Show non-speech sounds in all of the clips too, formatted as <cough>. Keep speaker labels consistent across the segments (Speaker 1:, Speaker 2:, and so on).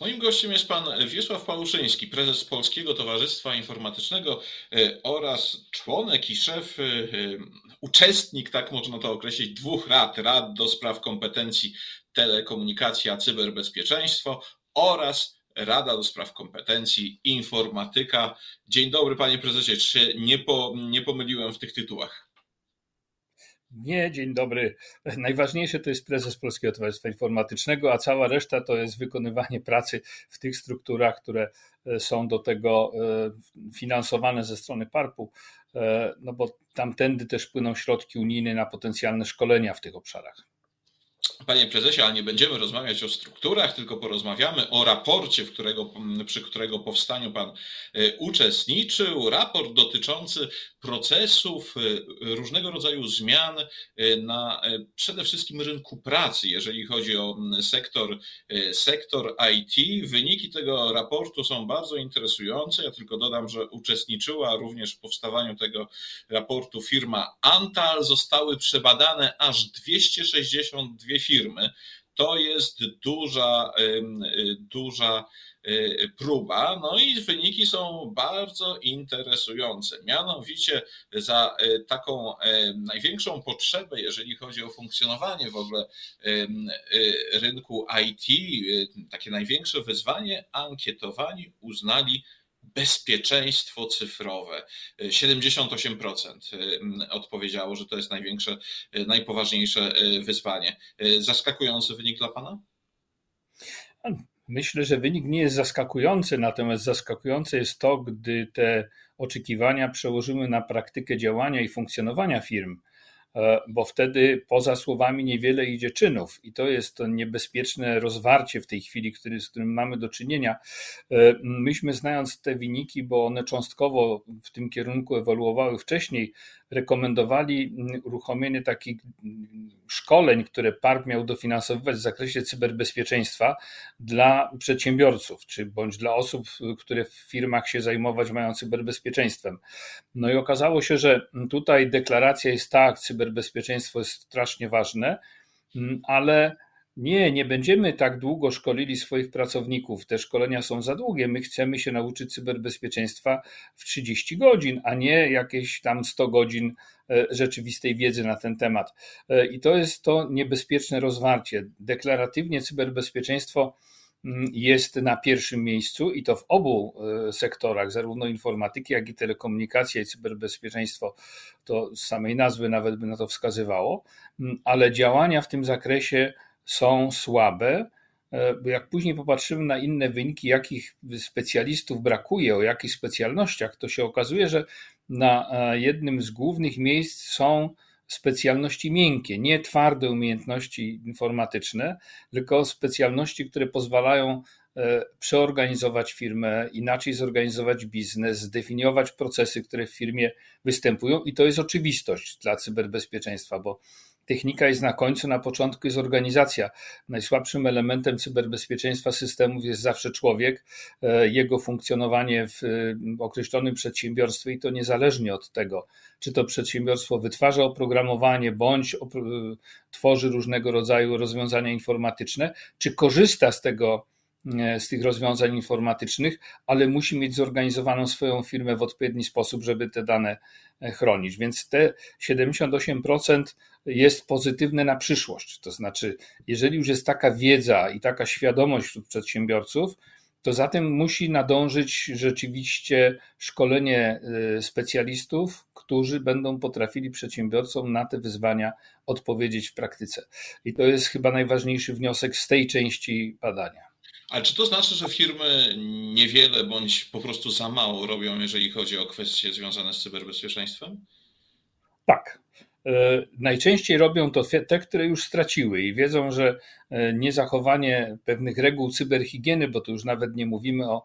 Speaker 1: Moim gościem jest pan Wiesław Pałuszyński, prezes Polskiego Towarzystwa Informatycznego e, oraz członek i szef, e, e, uczestnik, tak można to określić, dwóch rad, rad do spraw kompetencji telekomunikacji a cyberbezpieczeństwo oraz Rada do Spraw Kompetencji Informatyka. Dzień dobry, panie prezesie. Czy nie, po, nie pomyliłem w tych tytułach?
Speaker 2: Nie, dzień dobry. <laughs> Najważniejsze to jest prezes Polskiego Towarzystwa Informatycznego, a cała reszta to jest wykonywanie pracy w tych strukturach, które e, są do tego e, finansowane ze strony PARP-u, e, no bo tamtędy też płyną środki unijne na potencjalne szkolenia w tych obszarach.
Speaker 1: Panie prezesie, ale nie będziemy rozmawiać o strukturach, tylko porozmawiamy o raporcie, w którego, przy którego powstaniu Pan e, uczestniczył. Raport dotyczący procesów, e, różnego rodzaju zmian e, na przede wszystkim rynku pracy, jeżeli chodzi o sektor, sektor IT. Wyniki tego raportu są bardzo interesujące. Ja tylko dodam, że uczestniczyła również w powstawaniu tego raportu firma Antal. Zostały przebadane aż 262 firmy. To jest duża, duża y, próba. No i wyniki są bardzo interesujące. Mianowicie za y, taką największą potrzebę, jeżeli chodzi o funkcjonowanie w ogóle y, rynku IT, takie największe wyzwanie, ankietowani uznali bezpieczeństwo cyfrowe. 78% y, odpowiedziało, że to jest największe, y, najpoważniejsze y, wyzwanie. Zaskakujący wynik dla Pana?
Speaker 2: Myślę, że wynik nie jest zaskakujący, natomiast zaskakujące jest to, gdy te oczekiwania przełożymy na praktykę działania i funkcjonowania firm. E, bo wtedy poza słowami niewiele idzie czynów i to jest to niebezpieczne rozwarcie w tej chwili, który, z którym mamy do czynienia. E, myśmy znając te wyniki, bo one cząstkowo w tym kierunku ewoluowały wcześniej, rekomendowali uruchomienie takich szkoleń, które PARP miał dofinansowywać w zakresie cyberbezpieczeństwa dla przedsiębiorców, czy bądź dla osób, które w firmach się zajmować mają cyberbezpieczeństwem. No i okazało się, że tutaj deklaracja jest tak, cyberbezpieczeństwo jest strasznie ważne, ale nie, nie będziemy tak długo szkolili swoich pracowników. Te szkolenia są za długie. My chcemy się nauczyć cyberbezpieczeństwa w 30 godzin, a nie jakieś tam 100 godzin e, rzeczywistej wiedzy na ten temat. E, I to jest to niebezpieczne rozwarcie. Deklaratywnie cyberbezpieczeństwo mm, jest na pierwszym miejscu i to w obu e, sektorach, zarówno informatyki, jak i telekomunikacja i cyberbezpieczeństwo, to z samej nazwy nawet by na to wskazywało, mm, ale działania w tym zakresie są słabe, e, bo jak później popatrzymy na inne wyniki, jakich specjalistów brakuje, o jakich specjalnościach, to się okazuje, że na e, jednym z głównych miejsc są specjalności miękkie, nie twarde umiejętności informatyczne, tylko specjalności, które pozwalają e, przeorganizować firmę, inaczej zorganizować biznes, zdefiniować procesy, które w firmie występują, i to jest oczywistość dla cyberbezpieczeństwa, bo technika jest na końcu, na początku jest organizacja. Najsłabszym elementem cyberbezpieczeństwa systemów jest zawsze człowiek, e, jego funkcjonowanie w określonym przedsiębiorstwie i to niezależnie od tego, czy to przedsiębiorstwo wytwarza oprogramowanie, bądź tworzy różnego rodzaju rozwiązania informatyczne, czy korzysta z tego, e, z tych rozwiązań informatycznych, ale musi mieć zorganizowaną swoją firmę w odpowiedni sposób, żeby te dane e, chronić. Więc te 78% jest pozytywne na przyszłość. To znaczy, jeżeli już jest taka wiedza i taka świadomość wśród przedsiębiorców, to zatem musi nadążyć rzeczywiście szkolenie y, specjalistów, którzy będą potrafili przedsiębiorcom na te wyzwania odpowiedzieć w praktyce. I to jest chyba najważniejszy wniosek z tej części badania.
Speaker 1: Ale czy to znaczy, że firmy niewiele bądź po prostu za mało robią, jeżeli chodzi o kwestie związane z cyberbezpieczeństwem?
Speaker 2: Tak. E, najczęściej robią to te, które już straciły i wiedzą, że E, niezachowanie pewnych reguł cyberhigieny, bo tu już nawet nie mówimy o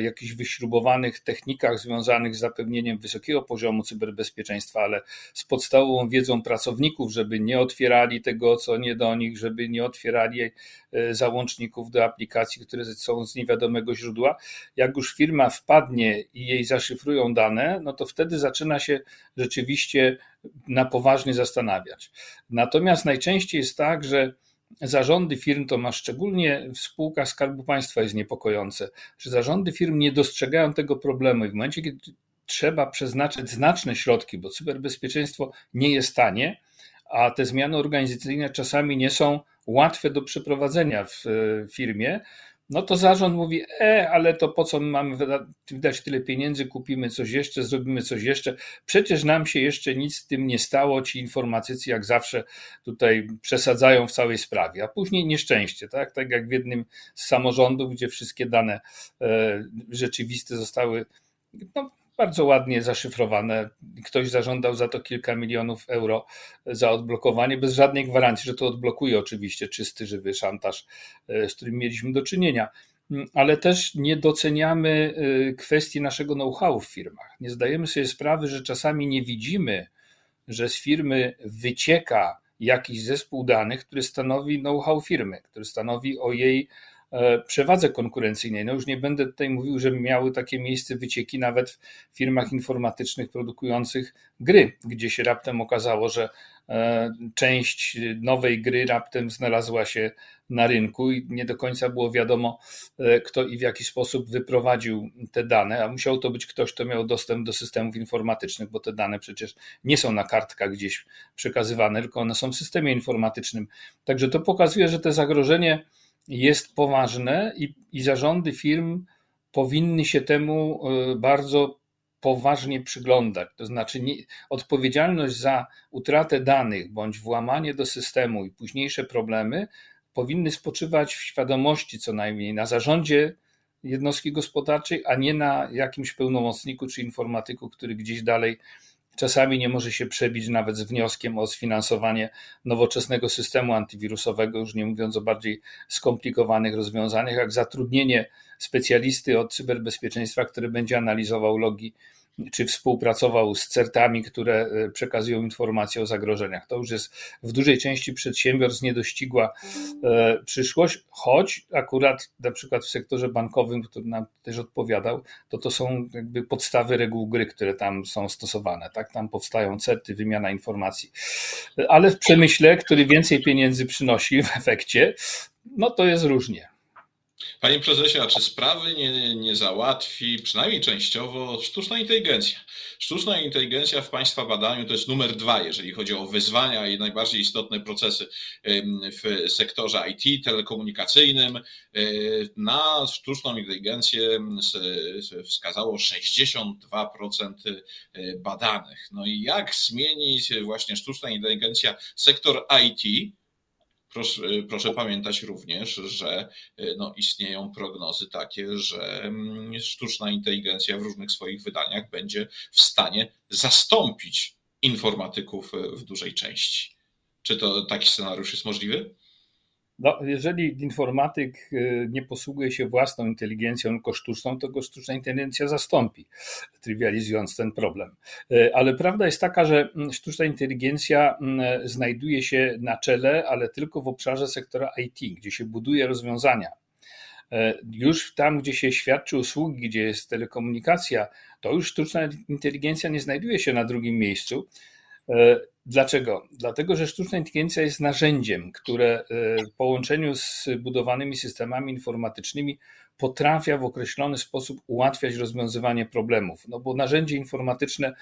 Speaker 2: jakichś wyśrubowanych technikach związanych z zapewnieniem wysokiego poziomu cyberbezpieczeństwa, ale z podstawową wiedzą pracowników, żeby nie otwierali tego, co nie do nich, żeby nie otwierali e, załączników do aplikacji, które są z niewiadomego źródła. Jak już firma wpadnie i jej zaszyfrują dane, no to wtedy zaczyna się rzeczywiście na poważnie zastanawiać. Natomiast najczęściej jest tak, że zarządy firm, to ma szczególnie w spółkach Skarbu Państwa jest niepokojące, że zarządy firm nie dostrzegają tego problemu i w momencie, kiedy trzeba przeznaczyć znaczne środki, bo cyberbezpieczeństwo nie jest tanie, a te zmiany organizacyjne czasami nie są łatwe do przeprowadzenia w firmie, no to zarząd mówi, e, ale to po co my mamy wydać tyle pieniędzy, kupimy coś jeszcze, zrobimy coś jeszcze. Przecież nam się jeszcze nic z tym nie stało. Ci informatycy, jak zawsze, tutaj przesadzają w całej sprawie, a później nieszczęście, tak? Tak jak w jednym z samorządów, gdzie wszystkie dane e, rzeczywiste zostały no, bardzo ładnie zaszyfrowane. Ktoś zażądał za to kilka milionów euro za odblokowanie, bez żadnej gwarancji, że to odblokuje oczywiście czysty, żywy szantaż, e, z którym mieliśmy do czynienia. Mm, ale też nie doceniamy e, kwestii naszego know-how w firmach. Nie zdajemy sobie sprawy, że czasami nie widzimy, że z firmy wycieka jakiś zespół danych, który stanowi know-how firmy, który stanowi o jej przewadze konkurencyjnej. No już nie będę tutaj mówił, że miały takie miejsce wycieki nawet w firmach informatycznych produkujących gry, gdzie się raptem okazało, że e, część nowej gry raptem znalazła się na rynku i nie do końca było wiadomo, e, kto i w jaki sposób wyprowadził te dane, a musiał to być ktoś, kto miał dostęp do systemów informatycznych, bo te dane przecież nie są na kartkach gdzieś przekazywane, tylko one są w systemie informatycznym. Także to pokazuje, że te zagrożenie jest poważne i, i zarządy firm powinny się temu e, bardzo poważnie przyglądać. To znaczy, nie, odpowiedzialność za utratę danych bądź włamanie do systemu i późniejsze problemy powinny spoczywać w świadomości co najmniej na zarządzie jednostki gospodarczej, a nie na jakimś pełnomocniku czy informatyku, który gdzieś dalej Czasami nie może się przebić nawet z wnioskiem o sfinansowanie nowoczesnego systemu antywirusowego, już nie mówiąc o bardziej skomplikowanych rozwiązaniach, jak zatrudnienie specjalisty od cyberbezpieczeństwa, który będzie analizował logi czy współpracował z CERT-ami, które e, przekazują informacje o zagrożeniach. To już jest w dużej części przedsiębiorstw niedościgła e, przyszłość, choć akurat na przykład w sektorze bankowym, który nam też odpowiadał, to to są jakby podstawy reguł gry, które tam są stosowane. Tak? Tam powstają CERTy, wymiana informacji. Ale w przemyśle, który więcej pieniędzy przynosi w efekcie, no to jest różnie.
Speaker 1: Panie prezesie, a czy sprawy nie, nie załatwi, przynajmniej częściowo, sztuczna inteligencja? Sztuczna inteligencja w Państwa badaniu to jest numer dwa, jeżeli chodzi o wyzwania i najbardziej istotne procesy w sektorze IT, telekomunikacyjnym. Na sztuczną inteligencję wskazało 62% badanych. No i jak zmienić właśnie sztuczna inteligencja sektor IT? Proszę, proszę, pamiętać również, że e, no, istnieją prognozy takie, że mm, sztuczna inteligencja w różnych swoich wydaniach będzie w stanie zastąpić informatyków e, w dużej części. Czy to taki scenariusz jest możliwy?
Speaker 2: No, jeżeli informatyk y, nie posługuje się własną inteligencją, tylko sztuczną, to go sztuczna inteligencja zastąpi, trywializując ten problem. Y, ale prawda jest taka, że mm, sztuczna inteligencja mm, znajduje się na czele, ale tylko w obszarze sektora IT, gdzie się buduje rozwiązania. Y, już tam, gdzie się świadczy usługi, gdzie jest telekomunikacja, to już sztuczna inteligencja nie znajduje się na drugim miejscu Dlaczego? Dlatego, że sztuczna inteligencja jest narzędziem, które e, w połączeniu z budowanymi systemami informatycznymi potrafia w określony sposób ułatwiać rozwiązywanie problemów. No bo narzędzie informatyczne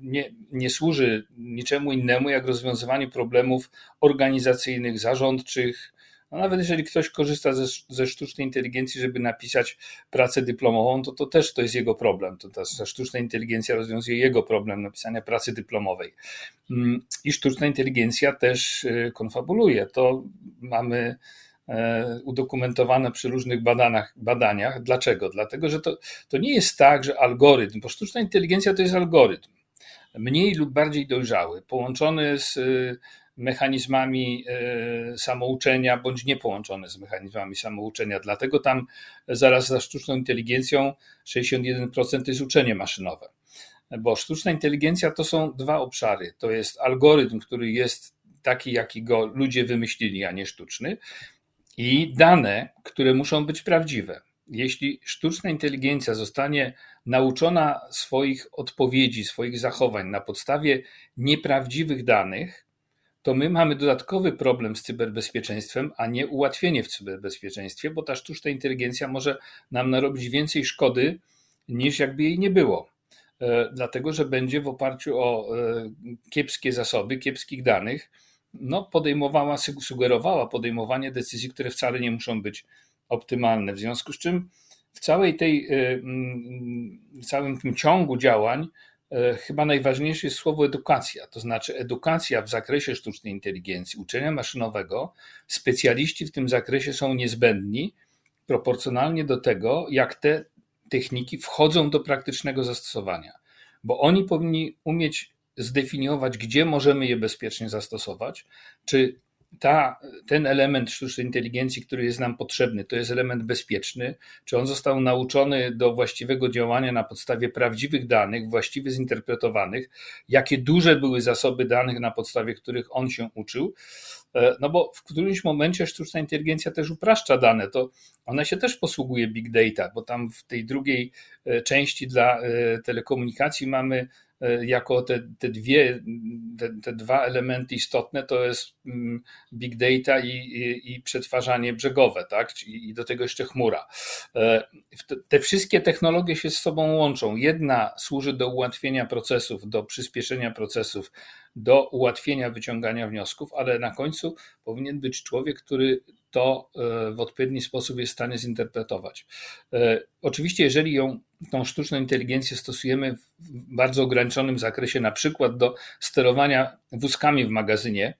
Speaker 2: nie, nie służy niczemu innemu, jak rozwiązywanie problemów organizacyjnych, zarządczych, no nawet jeżeli ktoś korzysta ze, ze, sztucznej inteligencji, żeby napisać pracę dyplomową, to to też to jest jego problem. To ta, ta sztuczna inteligencja rozwiązuje jego problem napisania pracy dyplomowej. Mm, I sztuczna inteligencja też y, konfabuluje. To mamy e, udokumentowane przy różnych badaniach. badaniach. Dlaczego? Dlatego, że to, to nie jest tak, że algorytm, bo sztuczna inteligencja to jest algorytm, mniej lub bardziej dojrzały, połączony z mechanizmami e, samouczenia, bądź nie połączone z mechanizmami samouczenia. Dlatego tam zaraz za sztuczną inteligencją 61% to jest uczenie maszynowe. Bo sztuczna inteligencja to są dwa obszary. To jest algorytm, który jest taki, jaki go ludzie wymyślili, a nie sztuczny, i dane, które muszą być prawdziwe. Jeśli sztuczna inteligencja zostanie nauczona swoich odpowiedzi, swoich zachowań na podstawie nieprawdziwych danych, to my mamy dodatkowy problem z cyberbezpieczeństwem, a nie ułatwienie w cyberbezpieczeństwie, bo ta sztuczna inteligencja może nam narobić więcej szkody niż jakby jej nie było. E, dlatego, że będzie w oparciu o e, kiepskie zasoby, kiepskich danych, no, podejmowała, sugerowała podejmowanie decyzji, które wcale nie muszą być optymalne. W związku z czym w całej tej, e, w całym tym ciągu działań chyba najważniejsze jest słowo edukacja, to znaczy edukacja w zakresie sztucznej inteligencji, uczenia maszynowego. Specjaliści w tym zakresie są niezbędni proporcjonalnie do tego, jak te techniki wchodzą do praktycznego zastosowania, bo oni powinni umieć zdefiniować, gdzie możemy je bezpiecznie zastosować, czy ta, ten element sztucznej inteligencji, który jest nam potrzebny, to jest element bezpieczny, czy on został nauczony do właściwego działania na podstawie prawdziwych danych, właściwie zinterpretowanych, jakie duże były zasoby danych, na podstawie których on się uczył. E, no bo w którymś momencie sztuczna inteligencja też upraszcza dane, to ona się też posługuje big data, bo tam w tej drugiej e, części dla e, telekomunikacji mamy jako te, te dwie, te, te, dwa elementy istotne to jest mm, big data i, i, i przetwarzanie brzegowe, tak? I, do tego jeszcze chmura. E, te wszystkie technologie się z sobą łączą. Jedna służy do ułatwienia procesów, do przyspieszenia procesów, do ułatwienia wyciągania wniosków, ale na końcu powinien być człowiek, który to e, w odpowiedni sposób jest w stanie zinterpretować. E, oczywiście, jeżeli ją, tą sztuczną inteligencję stosujemy w bardzo ograniczonym zakresie, na przykład do sterowania wózkami w magazynie,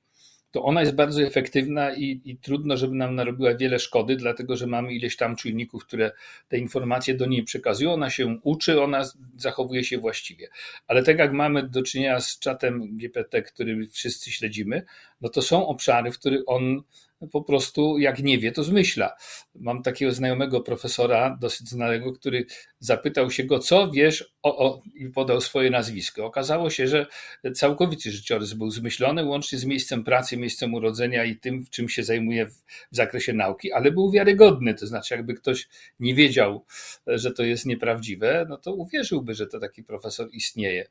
Speaker 2: to ona jest bardzo efektywna i, i, trudno, żeby nam narobiła wiele szkody, dlatego że mamy ileś tam czujników, które te informacje do niej przekazują. Ona się uczy, ona zachowuje się właściwie. Ale tak jak mamy do czynienia z czatem GPT, który wszyscy śledzimy, no to są obszary, w których on po prostu jak nie wie, to zmyśla. Mam takiego znajomego profesora, dosyć znanego, który zapytał się go, co wiesz o, o, i podał swoje nazwisko. Okazało się, że całkowity życiorys był zmyślony, łącznie z miejscem pracy, miejscem urodzenia i tym, czym się zajmuje w, w zakresie nauki, ale był wiarygodny. To znaczy, jakby ktoś nie wiedział, że to jest nieprawdziwe, no to uwierzyłby, że to taki profesor istnieje.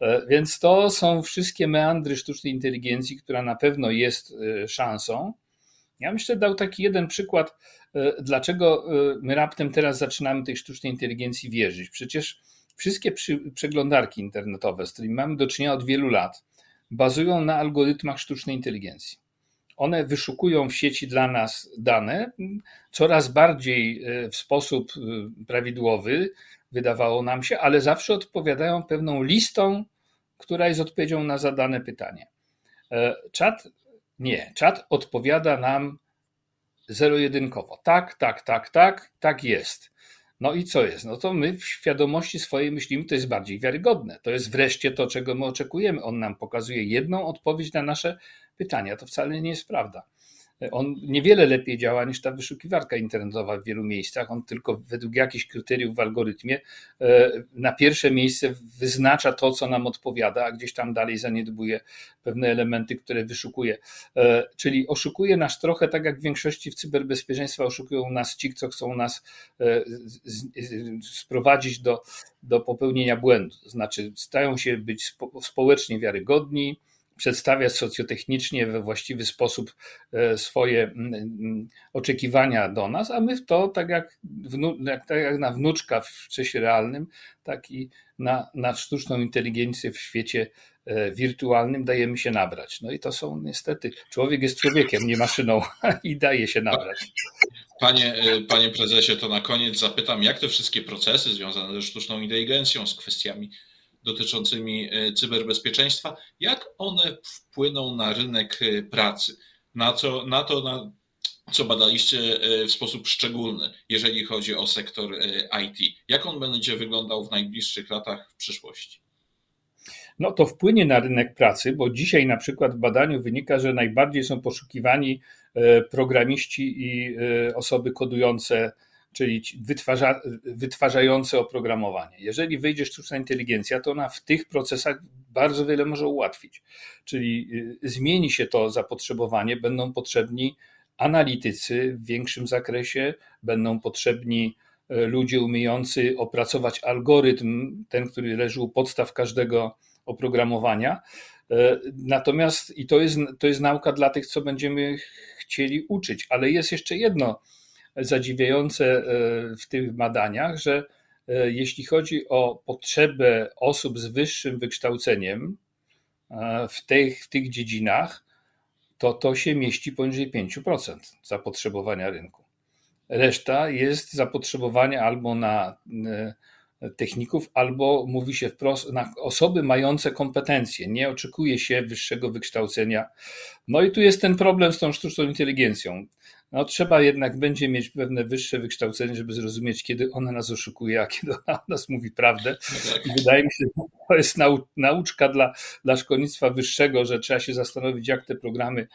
Speaker 2: E, więc to są wszystkie meandry sztucznej inteligencji, która na pewno jest e, szansą. Ja jeszcze dał taki jeden przykład, e, dlaczego e, my raptem teraz zaczynamy tej sztucznej inteligencji wierzyć. Przecież wszystkie przeglądarki internetowe, z którymi mamy do czynienia od wielu lat, bazują na algorytmach sztucznej inteligencji. One wyszukują w sieci dla nas dane coraz bardziej e, w sposób prawidłowy, wydawało nam się, ale zawsze odpowiadają pewną listą, która jest odpowiedzią na zadane pytanie. Czat nie, czat odpowiada nam zero-jedynkowo. Tak, tak, tak, tak, tak jest. No i co jest? No to my w świadomości swojej myślimy, to jest bardziej wiarygodne. To jest wreszcie to, czego my oczekujemy. On nam pokazuje jedną odpowiedź na nasze pytania. To wcale nie jest prawda. On niewiele lepiej działa niż ta wyszukiwarka internetowa w wielu miejscach. On tylko według jakichś kryteriów w algorytmie e, na pierwsze miejsce wyznacza to, co nam odpowiada, a gdzieś tam dalej zaniedbuje pewne elementy, które wyszukuje. E, czyli oszukuje nas trochę tak, jak w większości w cyberbezpieczeństwa oszukują nas ci, co chcą nas e, sprowadzić do, do popełnienia błędu. Znaczy, stają się być społecznie wiarygodni, przedstawia socjotechnicznie we właściwy sposób e, swoje oczekiwania do nas, a my w to, tak jak, wnu, tak jak na wnuczka w czasie realnym, tak i na, na sztuczną inteligencję w świecie e, wirtualnym dajemy się nabrać. No i to są niestety, człowiek jest człowiekiem, nie maszyną <laughs> i daje się nabrać.
Speaker 1: Panie, e, panie prezesie, to na koniec zapytam, jak te wszystkie procesy związane ze sztuczną inteligencją, z kwestiami dotyczącymi e, cyberbezpieczeństwa, jak one wpłyną na rynek e, pracy, na, co, na to, na co badaliście e, w sposób szczególny, jeżeli chodzi o sektor IT. Jak on będzie wyglądał w najbliższych latach w przyszłości?
Speaker 2: No to wpłynie na rynek pracy, bo dzisiaj na przykład w badaniu wynika, że najbardziej są poszukiwani programiści i osoby kodujące czyli wytwarza, wytwarzające oprogramowanie. Jeżeli wyjdzie sztuczna inteligencja, to ona w tych procesach bardzo wiele może ułatwić. Czyli y, zmieni się to zapotrzebowanie, będą potrzebni analitycy w większym zakresie, będą potrzebni y, ludzie umiejący opracować algorytm, ten, który leży u podstaw każdego oprogramowania. Natomiast i to jest, to jest nauka dla tych, co będziemy chcieli uczyć, ale jest jeszcze jedno zadziwiające w tych badaniach, że jeśli chodzi o potrzebę osób z wyższym wykształceniem w tych, w tych dziedzinach, to to się mieści poniżej 5% zapotrzebowania rynku. Reszta jest zapotrzebowanie albo na e, techników, albo mówi się wprost na osoby mające kompetencje. Nie oczekuje się wyższego wykształcenia. No i tu jest ten problem z tą sztuczną inteligencją no trzeba jednak będzie mieć pewne wyższe wykształcenie, żeby zrozumieć, kiedy ona nas oszukuje, a kiedy ona nas mówi prawdę. No tak. I wydaje mi się, że to jest nau nauczka dla, dla szkolnictwa wyższego, że trzeba się zastanowić, jak te programy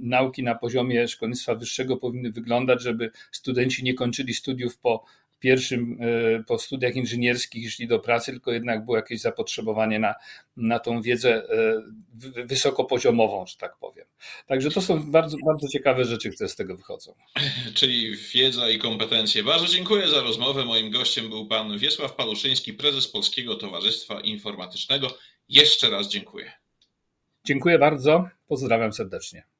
Speaker 2: nauki na poziomie szkolnictwa wyższego powinny wyglądać, żeby studenci nie kończyli studiów po pierwszym e, po studiach inżynierskich szli do pracy, tylko jednak było jakieś zapotrzebowanie na, na tą wiedzę e, wysokopoziomową, że tak powiem. Także to są bardzo, bardzo ciekawe rzeczy, które z tego wychodzą.
Speaker 1: Czyli wiedza i kompetencje. Bardzo dziękuję za rozmowę. Moim gościem był pan Wiesław Paluszyński, prezes Polskiego Towarzystwa Informatycznego. Jeszcze raz dziękuję.
Speaker 2: Dziękuję bardzo. Pozdrawiam serdecznie.